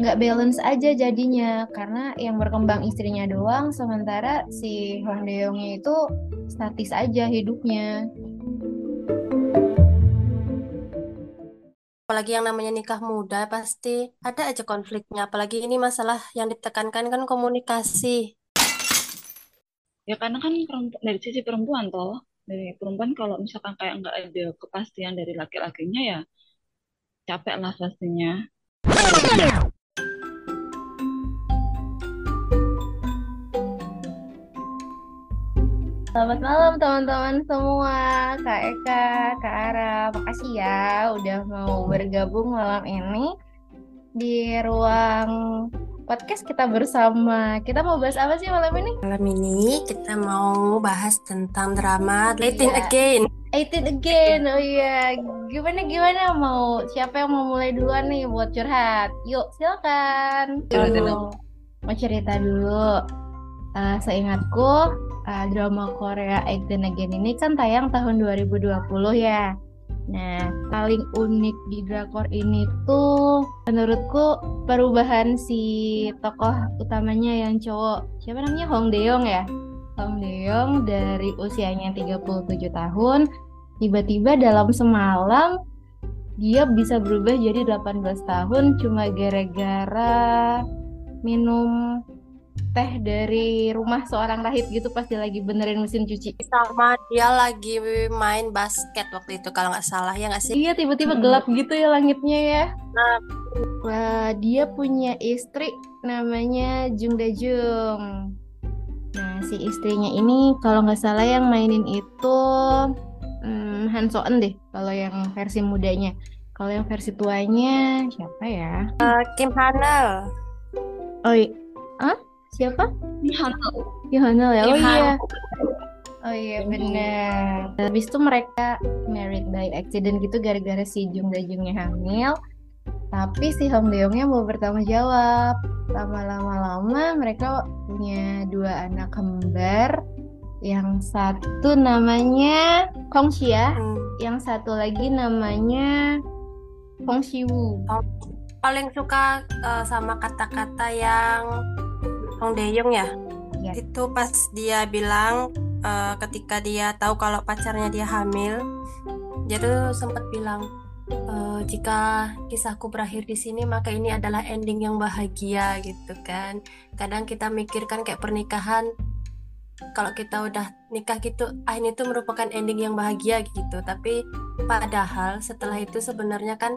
nggak balance aja jadinya. Karena yang berkembang istrinya doang sementara si Hong Deongnya itu statis aja hidupnya. Apalagi yang namanya nikah muda pasti ada aja konfliknya. Apalagi ini masalah yang ditekankan kan komunikasi. Ya karena kan dari sisi perempuan toh. Dari perempuan kalau misalkan kayak nggak ada kepastian dari laki-lakinya ya capek lah pastinya Selamat malam teman-teman semua, Kak Eka, Kak Ara, makasih ya udah mau bergabung malam ini di ruang podcast kita bersama. Kita mau bahas apa sih malam ini? Malam ini kita mau bahas tentang drama Eighteen yeah. Again. Eighteen Again, oh iya. Gimana gimana mau siapa yang mau mulai duluan nih buat curhat? Yuk silakan. Mau, mau cerita dulu. Uh, seingatku uh, drama Korea Eighteen Again ini kan tayang tahun 2020 ya. Nah, paling unik di drakor ini tuh menurutku perubahan si tokoh utamanya yang cowok. Siapa namanya? Hong Deong ya? Hong Deong dari usianya 37 tahun tiba-tiba dalam semalam dia bisa berubah jadi 18 tahun cuma gara-gara minum teh dari rumah seorang rahib gitu pas dia lagi benerin mesin cuci. Sama dia lagi main basket waktu itu kalau nggak salah ya nggak sih? Iya tiba-tiba hmm. gelap gitu ya langitnya ya. Nah. Wah, dia punya istri namanya Jung Da Jung. Nah si istrinya ini kalau nggak salah yang mainin itu hmm, Han So Eun deh kalau yang versi mudanya. Kalau yang versi tuanya siapa ya? Uh, Kim Hanel oh iya. Hah? Siapa? Yohana. Yohana ya. Oh iya. Oh iya benar. Habis itu mereka married by accident gitu gara-gara si Jung Da Jungnya hamil. Tapi si Hong Deongnya mau bertanggung jawab. Lama-lama-lama mereka punya dua anak kembar. Yang satu namanya Kong Xia, hmm. yang satu lagi namanya Hong Xiwu. Paling suka uh, sama kata-kata yang Hong Dae-young ya? ya. Itu pas dia bilang uh, ketika dia tahu kalau pacarnya dia hamil, dia tuh sempat bilang uh, jika kisahku berakhir di sini maka ini adalah ending yang bahagia gitu kan. Kadang kita mikirkan kayak pernikahan kalau kita udah nikah gitu, ah ini tuh merupakan ending yang bahagia gitu. Tapi padahal setelah itu sebenarnya kan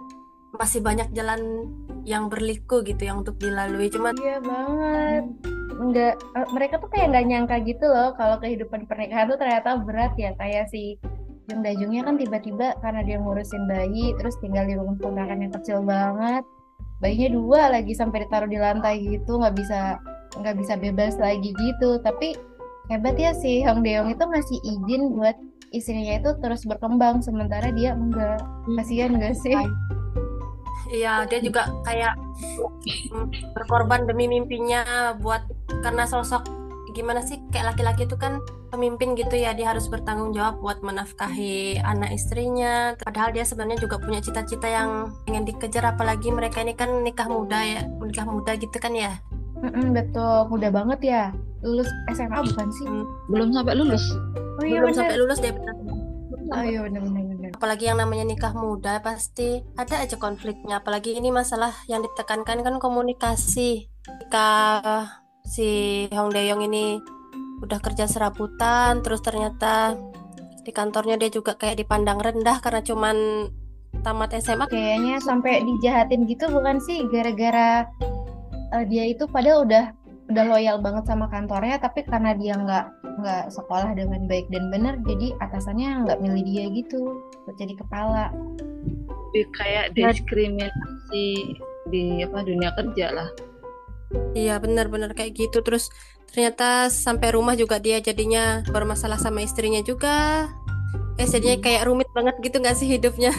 masih banyak jalan yang berliku gitu yang untuk dilalui. Cuma iya banget. Nggak eh, mereka tuh kayak nggak nyangka gitu loh kalau kehidupan pernikahan tuh ternyata berat ya kayak si Jung Dajungnya kan tiba-tiba karena dia ngurusin bayi terus tinggal di rumah kontrakan yang kecil banget. Bayinya dua lagi sampai ditaruh di lantai gitu nggak bisa nggak bisa bebas lagi gitu. Tapi hebat ya si Hong Deong itu masih izin buat istrinya itu terus berkembang sementara dia enggak. Kasihan gak sih Iya, dia juga kayak berkorban demi mimpinya buat karena sosok gimana sih kayak laki-laki itu kan pemimpin gitu ya dia harus bertanggung jawab buat menafkahi anak istrinya. Padahal dia sebenarnya juga punya cita-cita yang ingin dikejar apalagi mereka ini kan nikah muda ya nikah muda gitu kan ya? Mm-mm, betul. Muda banget ya. Lulus SMA bukan sih? Hmm. belum sampai lulus. Oh, iya, belum bener. sampai lulus deh benar oh iya benar-benar apalagi yang namanya nikah muda pasti ada aja konfliknya. Apalagi ini masalah yang ditekankan kan komunikasi. Jika si Hong Dae-yong ini udah kerja serabutan terus ternyata di kantornya dia juga kayak dipandang rendah karena cuman tamat SMA kayaknya sampai dijahatin gitu bukan sih? Gara-gara uh, dia itu padahal udah udah loyal banget sama kantornya tapi karena dia nggak nggak sekolah dengan baik dan benar jadi atasannya nggak milih dia gitu buat jadi kepala. Kayak diskriminasi di apa dunia kerja lah. Iya benar-benar kayak gitu. Terus ternyata sampai rumah juga dia jadinya bermasalah sama istrinya juga. Eh jadinya hmm. kayak rumit banget gitu nggak sih hidupnya?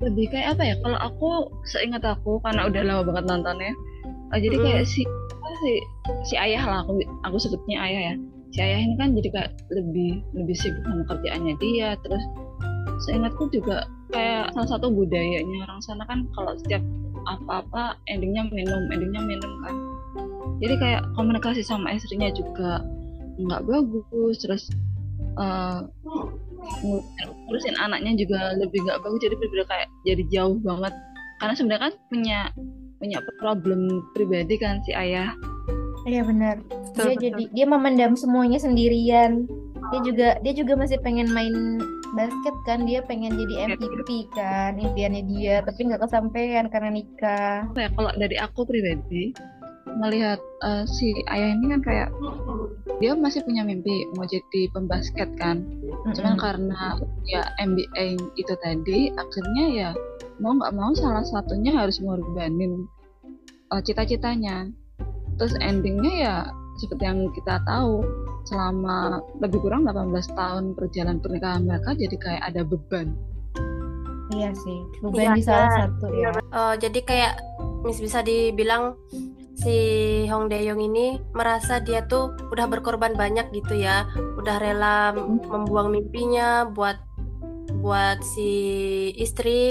Lebih kayak apa ya? Kalau aku seingat aku karena udah lama banget nontonnya jadi mm. kayak si si si ayah lah aku aku sebutnya ayah ya. Si ayah ini kan jadi kayak lebih lebih sibuk sama kerjaannya dia terus seingatku juga kayak salah satu budayanya orang sana kan kalau setiap apa-apa endingnya minum endingnya minum kan. Jadi kayak komunikasi sama istrinya juga nggak bagus terus uh, ngurusin anaknya juga lebih nggak bagus jadi berbeda kayak jadi jauh banget. Karena sebenarnya kan punya punya problem pribadi kan si ayah iya benar. Dia betul. jadi dia memendam semuanya sendirian. Dia juga dia juga masih pengen main basket kan? Dia pengen jadi MVP kan impiannya dia. Tapi nggak kesampaian karena nikah. Ya kalau dari aku pribadi melihat uh, si ayah ini kan kayak dia masih punya mimpi mau jadi pembasket kan? Mm-hmm. cuman karena ya MBA itu tadi akhirnya ya mau nggak mau salah satunya harus mengorbanin uh, cita-citanya terus endingnya ya seperti yang kita tahu selama lebih kurang 18 tahun perjalanan pernikahan mereka jadi kayak ada beban. Iya sih beban iya, di salah satu ya uh, jadi kayak mis bisa dibilang si Hong Dae-yong ini merasa dia tuh udah berkorban banyak gitu ya, udah rela membuang mimpinya buat buat si istri.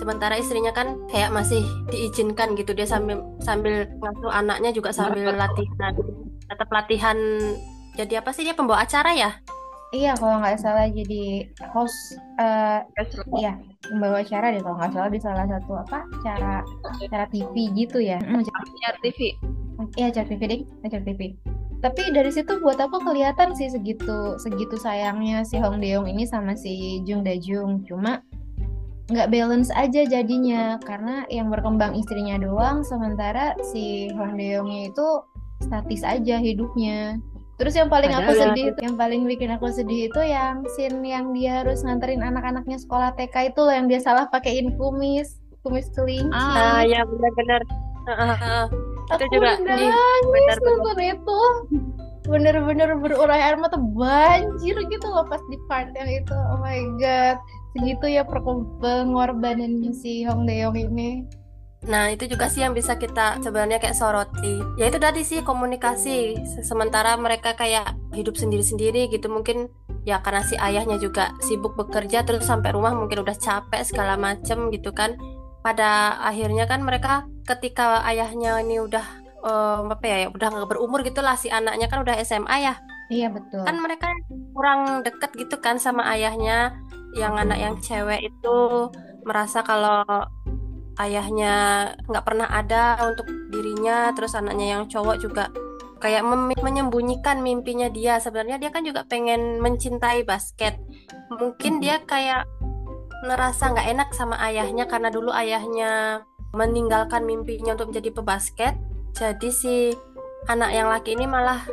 Sementara istrinya kan kayak masih diizinkan gitu dia sambil sambil ngasuh anaknya juga sambil latihan, tetap latihan. Jadi apa sih dia pembawa acara ya? Iya kalau nggak salah jadi host uh, iya membawa acara deh. Kalau nggak salah di salah satu apa cara cara TV gitu ya. Acara TV iya acara TV deh acara TV tapi dari situ buat aku kelihatan sih segitu segitu sayangnya si Hong Deong ini sama si Jung Da Jung. Cuma nggak balance aja jadinya karena yang berkembang istrinya doang sementara si Hong Deongnya itu statis aja hidupnya Terus yang paling Padahal aku sedih, ya. yang paling bikin aku sedih itu yang scene yang dia harus nganterin anak-anaknya sekolah TK itu loh yang dia salah pakein kumis, kumis kelinci. Ah, ya benar-benar. Uh, uh, uh. Aku itu juga nangis nonton itu. Bener-bener berurai air mata banjir gitu loh pas di part yang itu. Oh my god, segitu ya pengorbanan si Hong Deong ini. Nah, itu juga sih yang bisa kita sebenarnya kayak soroti. Ya itu tadi sih komunikasi. Sementara mereka kayak hidup sendiri-sendiri gitu. Mungkin ya karena si ayahnya juga sibuk bekerja terus sampai rumah mungkin udah capek segala macem gitu kan. Pada akhirnya kan mereka ketika ayahnya ini udah um, apa ya, ya udah nggak berumur gitulah si anaknya kan udah SMA ya. Iya betul. Kan mereka kurang deket gitu kan sama ayahnya. Yang anak yang cewek itu merasa kalau ayahnya nggak pernah ada untuk dirinya terus anaknya yang cowok juga kayak menyembunyikan mimpinya dia. Sebenarnya dia kan juga pengen mencintai basket. Mungkin dia kayak ngerasa nggak enak sama ayahnya karena dulu ayahnya meninggalkan mimpinya untuk menjadi pebasket. Jadi si anak yang laki ini malah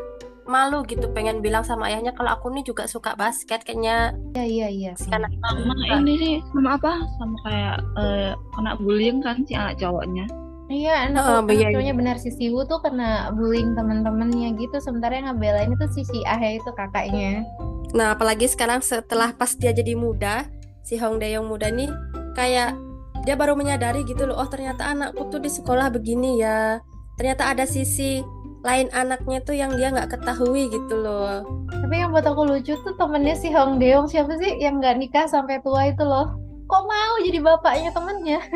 malu gitu pengen bilang sama ayahnya kalau aku nih juga suka basket kayaknya iya iya iya karena sama ini sih sama apa sama kayak uh, anak bullying kan si anak cowoknya Iya, anak, oh, anak cowoknya benar si Siwu tuh kena bullying teman-temannya gitu. Sementara yang ngebelain itu si si Ahe itu kakaknya. Nah, apalagi sekarang setelah pas dia jadi muda, si Hong Dae-yong muda nih kayak dia baru menyadari gitu loh, oh ternyata anakku tuh di sekolah begini ya. Ternyata ada sisi lain anaknya tuh yang dia nggak ketahui gitu loh. Tapi yang buat aku lucu tuh temennya si Hong Deong siapa sih yang nggak nikah sampai tua itu loh. Kok mau jadi bapaknya temennya?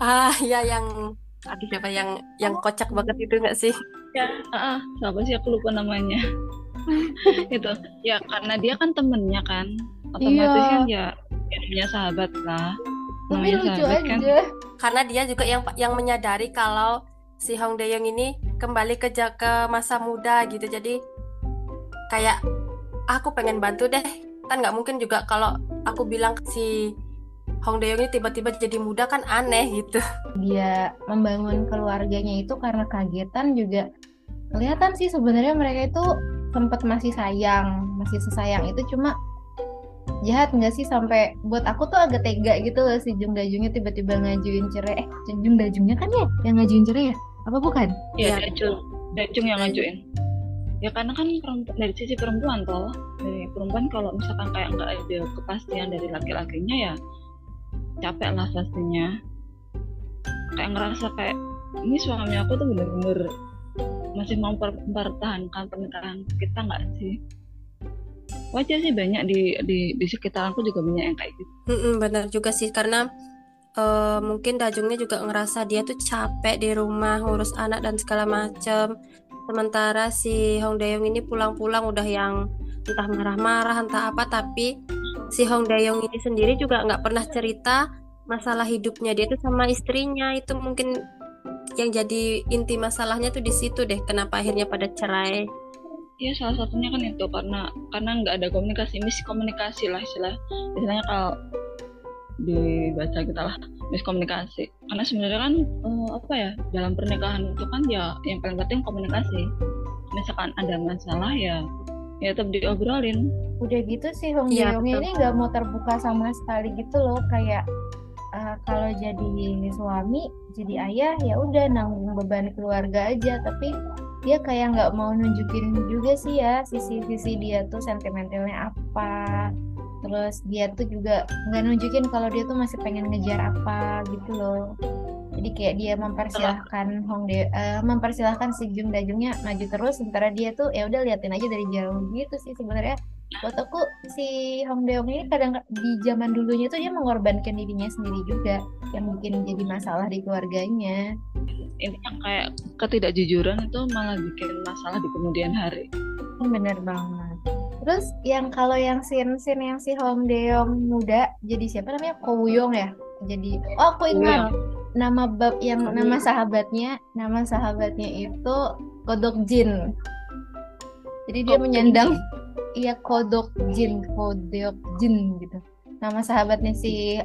ah ya yang aduh siapa yang yang kocak banget itu nggak sih? Ya, ah, siapa sih aku lupa namanya. itu ya karena dia kan temennya kan otomatis iya. kan ya, ya punya sahabat lah tapi lucu sahabat, kan. aja kan. karena dia juga yang yang menyadari kalau si Hong Dae-yong ini kembali ke ke masa muda gitu. Jadi kayak aku pengen bantu deh. Kan nggak mungkin juga kalau aku bilang si Hong Dae-yong ini tiba-tiba jadi muda kan aneh gitu. Dia membangun keluarganya itu karena kagetan juga. Kelihatan sih sebenarnya mereka itu sempat masih sayang masih sesayang itu cuma jahat nggak sih? Sampai buat aku tuh agak tega gitu loh si Jung Dajungnya tiba-tiba ngajuin cerai. Eh Jung Dajungnya kan ya yang ngajuin cerai ya apa bukan? Iya ya. Dajung Dajung yang ngajuin. Ya karena kan dari sisi perempuan toh. Dari perempuan kalau misalkan kayak nggak ada kepastian dari laki-lakinya ya capek lah pastinya. Kayak ngerasa kayak ini suami aku tuh bener-bener masih mau mempertahankan pernikahan kita nggak sih? Wajar sih banyak di di di sekitaranku juga banyak yang kayak gitu. Mm-mm, benar juga sih karena uh, mungkin Dajungnya juga ngerasa dia tuh capek di rumah ngurus anak dan segala macem. Sementara si Hong Dae-yong ini pulang-pulang udah yang entah marah-marah entah apa tapi si Hong Dae-yong ini sendiri juga nggak pernah cerita masalah hidupnya dia tuh sama istrinya. Itu mungkin yang jadi inti masalahnya tuh di situ deh kenapa akhirnya pada cerai. Iya salah satunya kan itu karena karena nggak ada komunikasi miskomunikasi lah istilah istilahnya kalau dibaca kita lah miskomunikasi. Karena sebenarnya kan uh, apa ya dalam pernikahan itu kan ya yang paling penting komunikasi. Misalkan ada masalah ya ya tetap diobrolin. Udah gitu sih Hong ya, ini nggak mau terbuka sama sekali gitu loh. Kayak uh, kalau jadi suami jadi ayah ya udah nanggung beban keluarga aja. Tapi dia kayak nggak mau nunjukin juga sih ya sisi-sisi dia tuh sentimentalnya apa terus dia tuh juga nggak nunjukin kalau dia tuh masih pengen ngejar apa gitu loh. Jadi kayak dia mempersilahkan Hong De uh, mempersilahkan si Jung Dajungnya maju terus sementara dia tuh ya udah liatin aja dari jauh gitu sih sebenarnya. Buat aku si Hong Deong ini kadang di zaman dulunya tuh dia mengorbankan dirinya sendiri juga yang bikin jadi masalah di keluarganya. Intinya kayak ketidakjujuran itu malah bikin masalah di kemudian hari. Bener banget terus yang kalau yang scene-scene yang si Hong Deong muda jadi siapa namanya? Ko Wuyong ya? Jadi oh aku ingat nama bab yang nama sahabatnya nama sahabatnya itu Kodok Jin. Jadi dia menyandang iya Kodok Jin Kodok Jin gitu. Nama sahabatnya si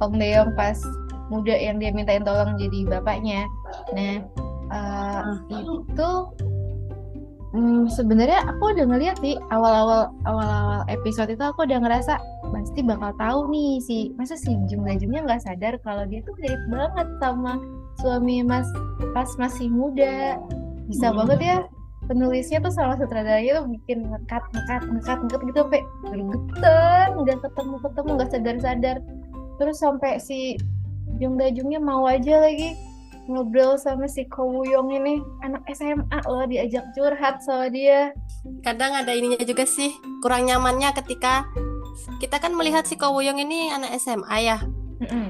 Hong Deong pas muda yang dia mintain tolong jadi bapaknya. Nah uh, itu hmm, sebenarnya aku udah ngeliat sih awal-awal awal-awal episode itu aku udah ngerasa pasti bakal tahu nih si masa si Jung Jungnya nggak sadar kalau dia tuh mirip banget sama suami Mas pas masih muda bisa hmm. banget ya penulisnya tuh sama sutradaranya tuh bikin ngekat ngekat ngekat ngekat gitu sampai gergetan nggak ketemu ketemu nggak sadar sadar terus sampai si Jung Dajungnya mau aja lagi ngobrol sama si Kowuyong ini. Anak SMA loh diajak curhat sama dia. Kadang ada ininya juga sih kurang nyamannya ketika kita kan melihat si Kowuyong ini anak SMA ya. Mm -hmm.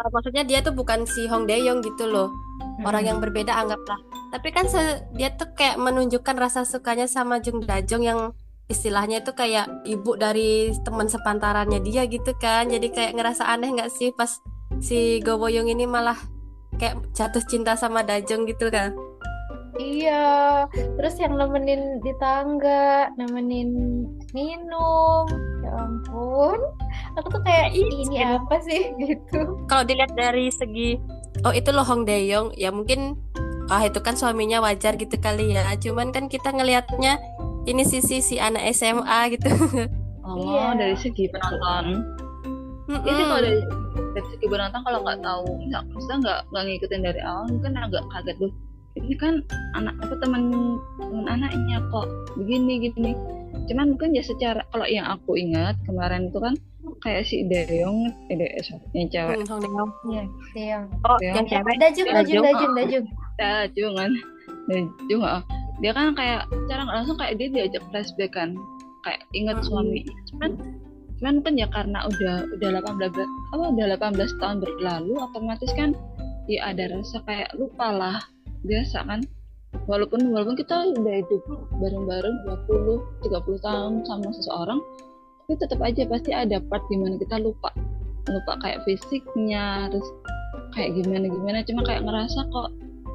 maksudnya dia tuh bukan si Hong Dae-yong gitu loh. Mm-hmm. orang yang berbeda anggaplah. Tapi kan dia tuh kayak menunjukkan rasa sukanya sama Jung Dajong yang istilahnya itu kayak ibu dari teman sepantarannya dia gitu kan. Jadi kayak ngerasa aneh nggak sih pas si Goboyong ini malah kayak jatuh cinta sama Dajong gitu kan Iya, terus yang nemenin di tangga, nemenin minum. Ya ampun, aku tuh kayak ini apa sih gitu. Kalau dilihat dari segi, oh itu loh Hong Daeyong, ya mungkin ah itu kan suaminya wajar gitu kali ya. Cuman kan kita ngelihatnya ini sisi si anak SMA gitu. Oh, iya. dari segi penonton. Mm -mm. Ini kalau dari dari segi penonton kalau nggak tahu nggak maksudnya nggak nggak ngikutin dari awal mungkin agak kaget tuh ini kan anak apa teman teman anaknya kok begini gini. Cuman mungkin ya secara kalau yang aku ingat kemarin itu kan kayak si Deong eh De, eh, sorry, yang cewek. Hmm, Deong. Iya Deong. Oh yang cewek. Dajung Dajung Dajung Dajung Dajung. Kan. Dajung oh. Dia kan kayak cara langsung kayak dia diajak flashback kan. Kayak ingat hmm. suami cuman cuman kan ya karena udah udah 18 apa udah 18 tahun berlalu otomatis kan ya ada rasa kayak lupa lah biasa kan. Walaupun walaupun kita udah hidup bareng-bareng 20 30 tahun sama seseorang tapi tetap aja pasti ada part di mana kita lupa. Lupa kayak fisiknya terus kayak gimana gimana. Cuma kayak ngerasa kok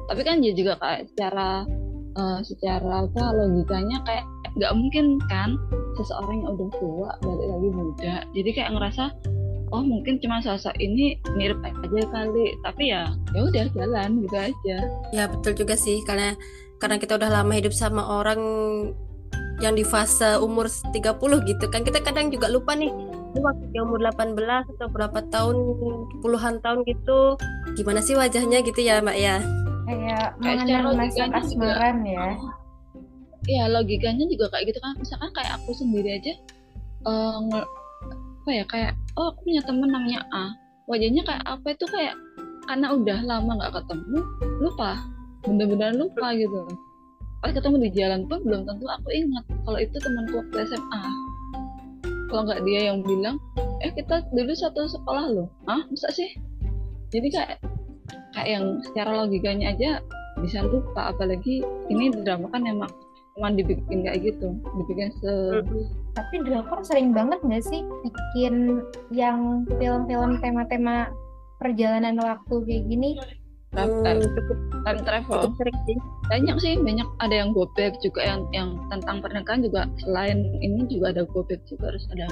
tapi kan ya juga kayak secara uh, secara apa logikanya kayak nggak mungkin kan seseorang yang udah tua balik lagi muda. Jadi kayak ngerasa oh mungkin cuma sosok ini mirip aja kali. Tapi ya ya udah jalan gitu aja. Ya betul juga sih. Karena karena kita udah lama hidup sama orang yang di fase umur 30 gitu kan. Kita kadang juga lupa nih waktu dia umur 18 atau berapa tahun puluhan tahun gitu. Gimana sih wajahnya gitu ya mbak ya? Kayak mengenal masa asmaran ya ya logikanya juga kayak gitu kan. Misalkan kayak aku sendiri aja uh, apa ya kayak oh aku punya temen namanya A. Wajahnya kayak apa? Itu kayak karena udah lama nggak ketemu lupa. Bener-bener lupa gitu. Pas ketemu di jalan pun belum tentu aku ingat kalau itu temanku waktu SMA kalau nggak dia yang bilang eh kita dulu satu sekolah loh. Ah masa sih? Jadi kayak kayak yang secara logikanya aja bisa lupa. Apalagi ini drama kan emang cuma dibikin kayak gitu dibikin se tapi drakor sering banget nggak sih bikin yang film-film tema-tema perjalanan waktu kayak gini time, time travel. cukup sering sih. Banyak sih banyak ada yang gobek juga yang yang tentang pernikahan juga. Selain ini juga ada gobek juga harus ada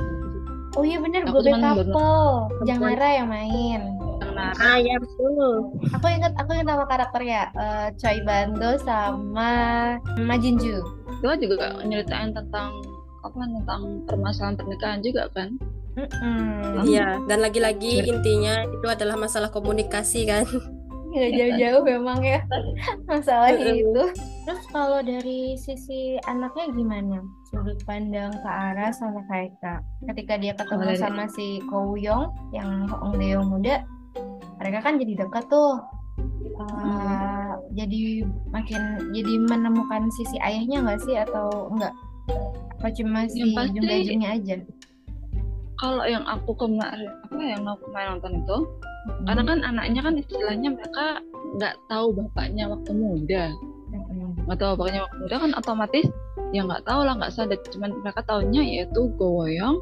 oh iya bener Aku Gobe cuman baru- Couple. Jang Nara yang main. Yang nara ah ya betul. Aku inget aku inget nama karakternya eh, Choi Bando sama Ma Junju itu juga nyeritain tentang apa tentang permasalahan pernikahan juga kan? Iya dan lagi-lagi intinya itu adalah masalah komunikasi kan nggak jauh-jauh memang ya masalahnya Mm-mm. itu. Terus kalau dari sisi anaknya gimana? Sudut pandang ke arah sama Kaika ketika dia ketemu dari- sama si Ko Young yang Hong Deong muda mereka kan jadi dekat tuh. Uh, jadi makin jadi menemukan sisi ayahnya nggak sih? Atau enggak apa cuma si Jung aja? kalau yang aku kemarin apa yang aku kemarin nonton itu karena kan anaknya kan istilahnya mereka nggak tahu bapaknya waktu muda. Nggak tahu bapaknya waktu muda kan otomatis ya nggak tahu lah nggak sadar. Cuman mereka tahunya yaitu Gowoyong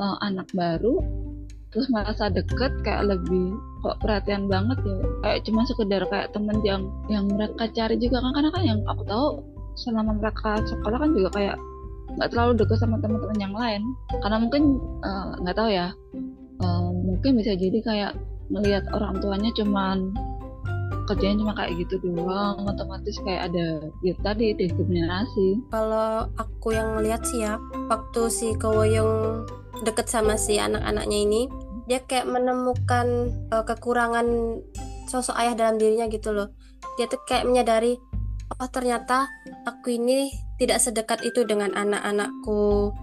eh, anak baru terus merasa deket kayak lebih kok perhatian banget ya. Kayak cuma sekedar kayak temen yang yang mereka cari juga kan. Karena kan yang aku tahu selama mereka sekolah kan juga kayak nggak terlalu deket sama teman-teman yang lain. Karena mungkin eh, nggak tahu ya eh, mungkin bisa jadi kayak melihat orang tuanya cuman kerjanya cuma kayak gitu doang otomatis kayak ada ya tadi diskriminasi. Kalau aku yang ngeliat sih ya waktu si Kowoyong deket sama si anak-anaknya ini dia kayak menemukan eh, kekurangan sosok ayah dalam dirinya gitu loh. Dia tuh kayak menyadari oh ternyata aku ini tidak sedekat itu dengan anak-anakku.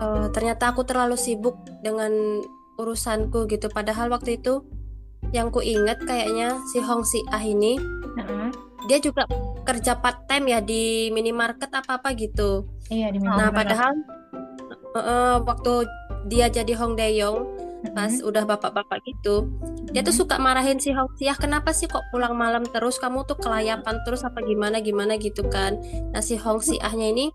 Eh, ternyata aku terlalu sibuk dengan urusanku gitu. Padahal waktu itu yang ku inget kayaknya si Hong Si Ah ini Heeh. dia juga kerja part time ya di minimarket apa apa gitu iya di Nah, Myanmar. padahal eh, waktu dia jadi Hong Dae-yong Mm-mm. pas udah bapak-bapak gitu, dia tuh suka marahin si Hong Siah, kenapa sih kok pulang malam terus? Kamu tuh kelayapan terus apa gimana gimana gitu kan? Nah si Hong Siahnya ini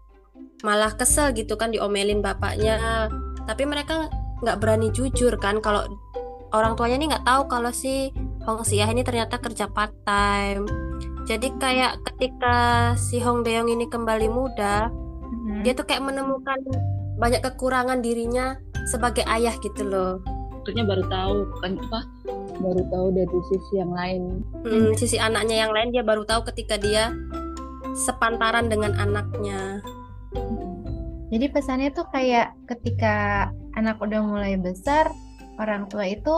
malah kesel gitu kan diomelin bapaknya. Tapi mereka nggak berani jujur kan kalau orang tuanya ini nggak tahu kalau si Hong Siah ini ternyata kerja part time. Jadi kayak ketika si Hong Dae-yong ini kembali muda, Mm-mm. dia tuh kayak menemukan banyak kekurangan dirinya sebagai ayah gitu loh. akhirnya baru tahu kan apa baru tahu dari sisi yang lain Hmm, sisi anaknya yang lain dia baru tahu ketika dia sepantaran dengan anaknya. Jadi pesannya tuh kayak ketika anak udah mulai besar, orang tua itu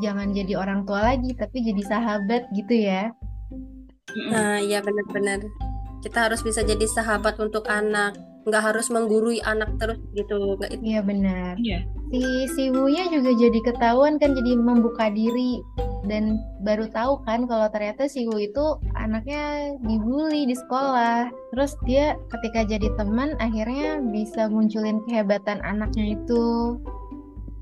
jangan jadi orang tua lagi, tapi jadi sahabat gitu ya. Nah, iya benar-benar. Kita harus bisa jadi sahabat untuk anak, nggak harus menggurui anak terus gitu. Nggak Iya benar. Iya. Si si Wunya juga jadi ketahuan kan jadi membuka diri dan baru tahu kan kalau ternyata si Wu itu anaknya dibully di sekolah. Terus dia ketika jadi teman akhirnya bisa munculin kehebatan anaknya itu.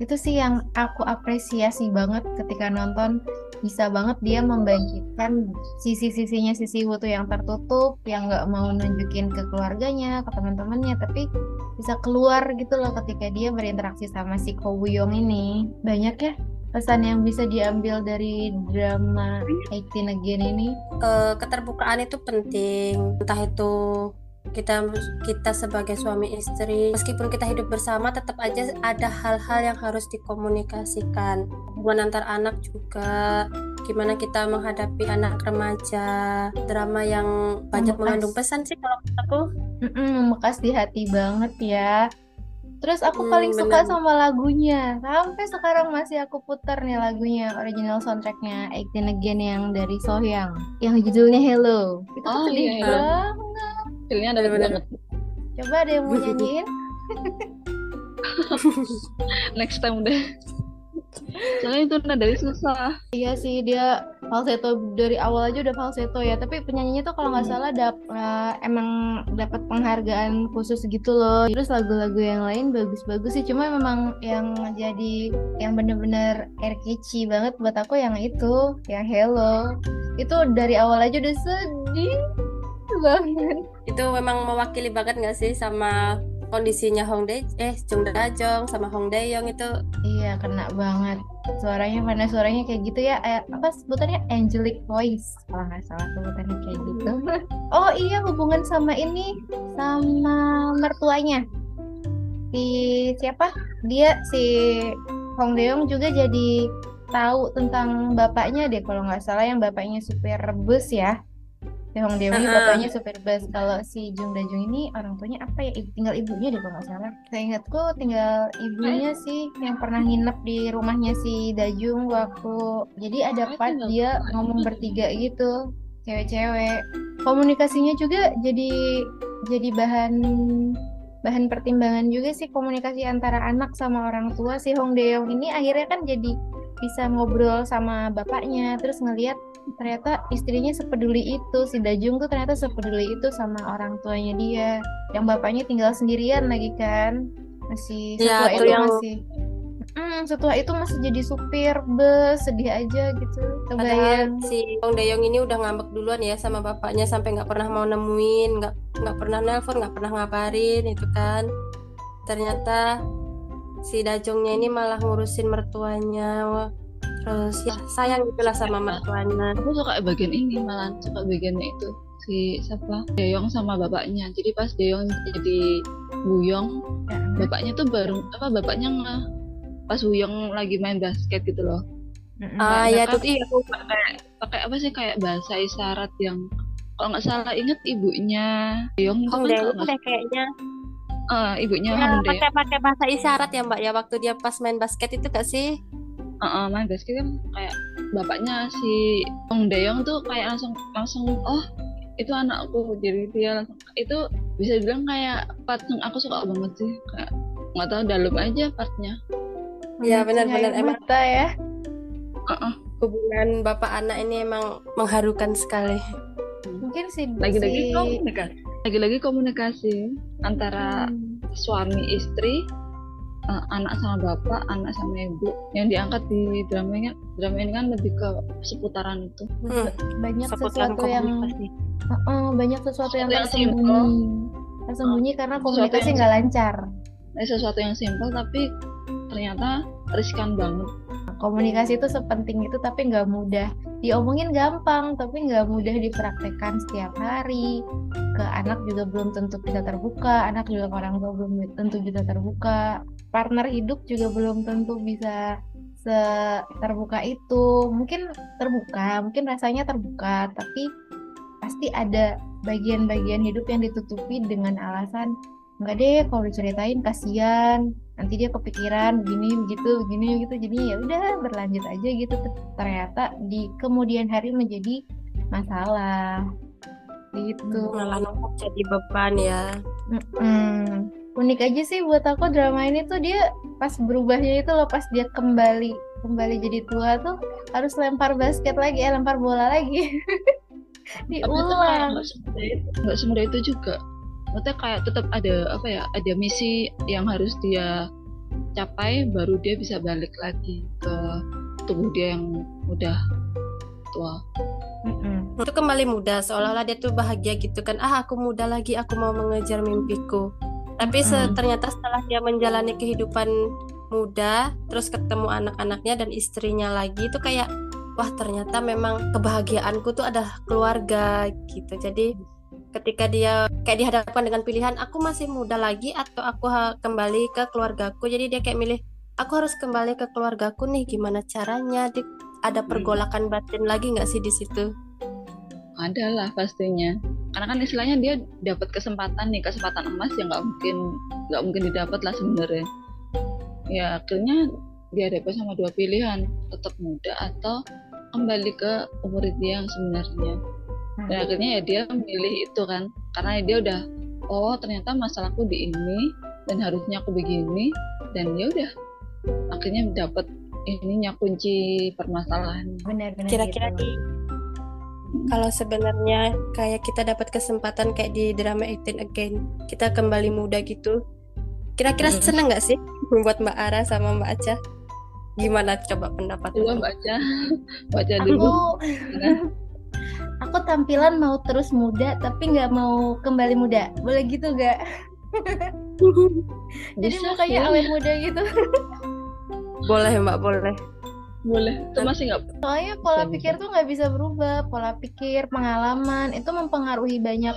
Itu sih yang aku apresiasi banget ketika nonton bisa banget dia membangkitkan sisi-sisinya sisi Wu tuh yang tertutup, yang nggak mau nunjukin ke keluarganya, ke teman-temannya, tapi bisa keluar gitu loh ketika dia berinteraksi sama si Ko Woo-young ini. Banyak ya pesan yang bisa diambil dari drama 18 Again ini. eh, keterbukaan itu penting. Entah itu kita kita sebagai suami istri, meskipun kita hidup bersama, tetap aja ada hal-hal yang harus dikomunikasikan. Hubungan antar anak juga, gimana kita menghadapi anak remaja, drama yang banyak Membekas. mengandung pesan sih kalau aku. Mm-mm, membekas di hati banget ya. Terus aku Hmm, paling suka benar. sama lagunya. Sampai sekarang masih aku putar nih lagunya, original soundtracknya 18 Again yang dari Sohyang. Yang judulnya Hello. Itu tuh Oh, sedih iya, iya. banget. Dapat Bener-bener. banget. Coba ada yang mau nyanyiin? next time deh. Soalnya itu nadanya susah. Iya sih dia falsetto. Dari awal aja udah falsetto ya. Tapi penyanyinya tuh kalau nggak Hmm. salah dap uh, emang dapat penghargaan khusus gitu loh. Terus lagu-lagu yang lain bagus-bagus sih. Cuma memang yang jadi yang bener-bener air catchy banget buat aku yang itu yang Hello. Itu dari awal aja udah sedih banget Itu memang mewakili banget nggak sih sama kondisinya Hong Dae eh Jung Da Jong sama Hong Dae Yong itu Iya, kena banget. Suaranya mana suaranya kayak gitu ya. Eh, apa sebutannya angelic voice kalau nggak salah sebutannya kayak gitu. Oh iya, hubungan sama ini sama mertuanya. Si siapa? Dia si Hong Deong juga jadi tahu tentang bapaknya deh kalau nggak salah yang bapaknya supir bus ya. Si Hong Ah, ah. bapaknya supir bus. Kalau si Jung Da Jung ini orang tuanya apa ya? Tinggal ibunya deh kalau nggak salah. Saya ingatku tinggal ibunya sih yang pernah nginep di rumahnya si Dajung waktu. Jadi ada part dia ngomong bertiga gitu, cewek-cewek. Komunikasinya juga jadi jadi bahan bahan pertimbangan juga sih komunikasi antara anak sama orang tua si Hong Deong ini akhirnya kan jadi bisa ngobrol sama bapaknya terus ngelihat ternyata istrinya sepeduli itu si Dajung tuh ternyata sepeduli itu sama orang tuanya dia yang bapaknya tinggal sendirian lagi kan masih Ya, setua itu itu yang- masih Hmm, setua itu masih jadi supir bus sedih aja gitu Padahal kebayang si Hong Dae Yong ini udah ngambek duluan ya sama bapaknya sampai nggak pernah mau nemuin, nggak nggak pernah nelpon, nggak pernah ngabarin itu kan. Ternyata si Dajongnya ini malah ngurusin mertuanya. Wah, Terus ya sayang gitulah sama mertuanya. aku suka bagian ini malah suka bagiannya itu si siapa Deyong sama bapaknya jadi pas Deyong jadi Wuyong Ya, bapaknya tuh baru apa bapaknya nge pas Wuyong lagi main basket gitu loh. Ah ya mereka tuh iya aku pakai pakai apa sih kayak bahasa isyarat yang kalau nggak salah inget ibunya Deyong itu Hong kan nggak deh kayaknya. eh, ibunya Ya, pakai pakai bahasa isyarat ya Mbak ya waktu dia pas main basket itu gak sih? Eh, main basket kan kayak bapaknya si Hong Daeyong tuh kayak langsung langsung oh itu anakku jadi dia langsung itu bisa bilang kayak part yang aku suka banget sih kayak nggak tahu dalam aja partnya Iya, Memancing benar-benar. Emang- mata ya Heeh. Hubungan bapak anak ini emang mengharukan sekali. mungkin si lagi-lagi si komunikasi lagi-lagi komunikasi antara Hmm. suami istri eh, anak sama bapak anak sama ibu. Yang diangkat di drama ini drama ini kan lebih ke seputaran itu. Hmm, banyak seputaran sesuatu yang komunikasi. Heeh, banyak sesuatu yang Sesuatu yang tersembunyi tersembunyi karena Sesuatu komunikasi yang- nggak lancar. Ini sesuatu yang simpel tapi ternyata riskan banget. Komunikasi itu sepenting itu tapi nggak mudah diomongin gampang tapi nggak mudah dipraktekkan setiap hari. Ke anak juga belum tentu bisa terbuka anak juga orang tua belum tentu bisa terbuka partner hidup juga belum tentu bisa se terbuka itu. Mungkin terbuka mungkin rasanya terbuka tapi pasti ada bagian-bagian hidup yang ditutupi dengan alasan nggak deh kalau diceritain kasihan nanti dia kepikiran begini begitu begini begitu. Jadi ya udah berlanjut aja gitu. Ternyata di kemudian hari menjadi masalah. Gitu. Malah jadi beban ya. Mm-mm. Unik aja sih buat aku drama ini tuh dia pas berubahnya itu loh pas dia kembali kembali jadi tua tuh harus lempar basket lagi eh lempar bola lagi diulang nggak semudah itu nggak semudah itu juga maksudnya kayak tetap ada apa ya ada misi yang harus dia capai baru dia bisa balik lagi ke tubuh dia yang udah tua Mm-mm. Itu kembali muda, seolah-olah dia tuh bahagia gitu kan. Ah, aku muda lagi, aku mau mengejar mimpiku. Tapi se- Mm. ternyata setelah dia menjalani kehidupan muda, terus ketemu anak-anaknya dan istrinya lagi, itu kayak wah ternyata memang kebahagiaanku tuh ada keluarga gitu. Jadi ketika dia kayak dihadapkan dengan pilihan, aku masih muda lagi atau aku kembali ke keluargaku. Jadi dia kayak milih, aku harus kembali ke keluargaku nih. Gimana caranya? Di- ada pergolakan batin lagi nggak sih di situ? Ada lah pastinya karena kan istilahnya dia dapat kesempatan nih kesempatan emas yang nggak mungkin nggak mungkin didapat lah sebenarnya ya akhirnya dihadapi sama dua pilihan tetap muda atau kembali ke umur dia yang sebenarnya dan akhirnya ya dia memilih itu kan karena dia udah oh ternyata masalahku di ini dan harusnya aku begini dan ya udah akhirnya dapat ininya kunci permasalahan. Benar-benar. Kira-kira gitu. di kalau sebenarnya kayak kita dapat kesempatan kayak di drama 18 Again, kita kembali muda gitu. Kira-kira Hmm. seneng nggak sih buat Mbak Ara sama Mbak Aca? Gimana coba pendapat baca, baca aku dulu. aku tampilan mau terus muda tapi nggak mau kembali muda boleh gitu gak jadi mukanya sih. awet muda gitu boleh Mbak, boleh. Boleh. Itu masih nggak soalnya pola Bisa, pikir tuh nggak bisa berubah. Pola pikir pengalaman itu mempengaruhi banyak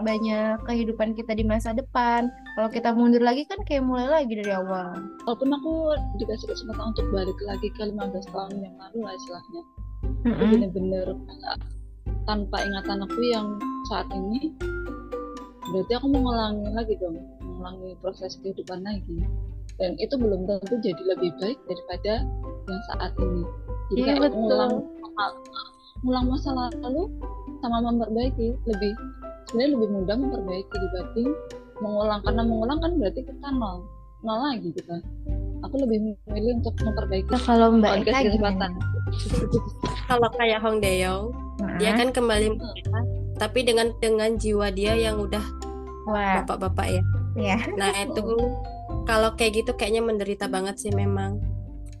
banyak kehidupan kita di masa depan. Kalau kita mundur lagi kan kayak mulai lagi dari awal. Walaupun aku dikasih kesempatan untuk balik lagi ke 15 tahun yang lalu lah istilahnya. Aku Mm-mm. bener-bener tanpa ingatan aku yang saat ini berarti aku mengulangi lagi dong mengulangi proses kehidupan lagi. Dan itu belum tentu jadi lebih baik daripada yang saat ini jadi Iya, kayak betul. mengulang mengulang masa lalu sama memperbaiki lebih sebenarnya lebih mudah memperbaiki dibanding mengulang karena mengulang kan berarti kita nol nol lagi kita aku lebih memilih untuk memperbaiki Nah, kalau Mbak Eka gimana? Kalau kayak Hong dia Nah, kan kembali tapi dengan dengan jiwa dia yang udah bapak-bapak ya. ya. Nah, itu kalau kayak gitu kayaknya menderita banget sih memang.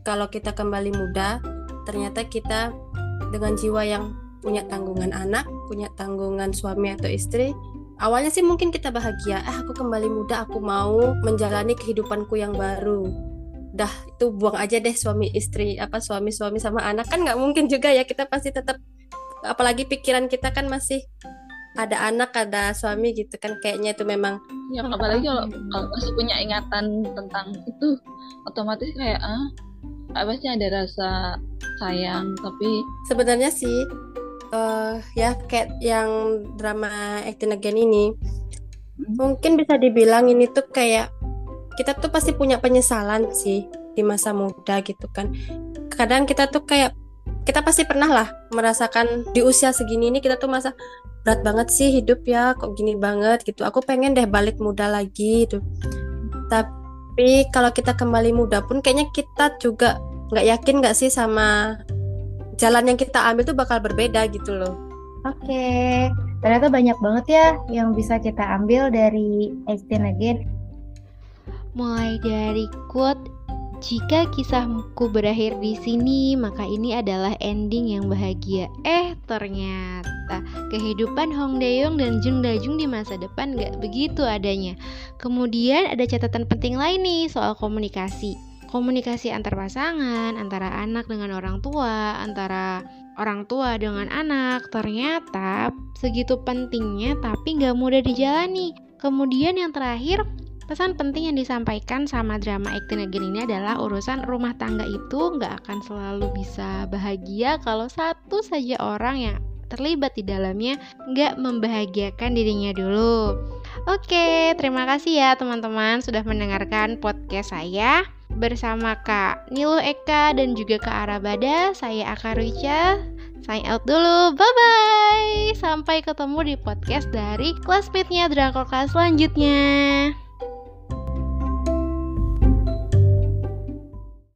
Kalau kita kembali muda, ternyata kita dengan jiwa yang punya tanggungan anak, punya tanggungan suami atau istri. Awalnya sih mungkin kita bahagia, ah aku kembali muda, aku mau menjalani kehidupanku yang baru. Dah itu buang aja deh suami istri, apa suami-suami sama anak kan nggak mungkin juga ya kita pasti tetap apalagi pikiran kita kan masih ada anak, ada suami gitu kan kayaknya itu memang ya apalagi kalau kalau masih punya ingatan tentang itu otomatis kayak ah apa sih ada rasa sayang tapi sebenarnya sih eh ya kayak yang drama Acting Again ini mungkin bisa dibilang ini tuh kayak kita tuh pasti punya penyesalan sih di masa muda gitu kan. Kadang kita tuh kayak kita pasti pernah lah merasakan di usia segini ini kita tuh masa berat banget sih hidup ya kok gini banget gitu. Aku pengen deh balik muda lagi gitu. Tapi kalau kita kembali muda pun kayaknya kita juga nggak yakin nggak sih sama jalan yang kita ambil tuh bakal berbeda gitu loh Oke, ternyata banyak banget ya yang bisa kita ambil dari Extend Again. Mulai dari quote, jika kisahku berakhir di sini, maka ini adalah ending yang bahagia. Eh, ternyata kehidupan Hong Daeyoung dan Jung Dajung di masa depan gak begitu adanya. Kemudian ada catatan penting lain nih soal komunikasi. Komunikasi antar pasangan, antara anak dengan orang tua, antara orang tua dengan anak, ternyata segitu pentingnya tapi gak mudah dijalani. Kemudian yang terakhir, Pesan penting yang disampaikan sama drama Acting Again ini adalah urusan rumah tangga itu nggak akan selalu bisa bahagia kalau satu saja orang yang terlibat di dalamnya nggak membahagiakan dirinya dulu. Oke, terima kasih ya teman-teman sudah mendengarkan podcast saya bersama Kak Nilu Eka dan juga Kak Arabada. Saya Aka Rica. Sign out dulu. Bye bye. Sampai ketemu di podcast dari Classmate-nya Drakor Class selanjutnya.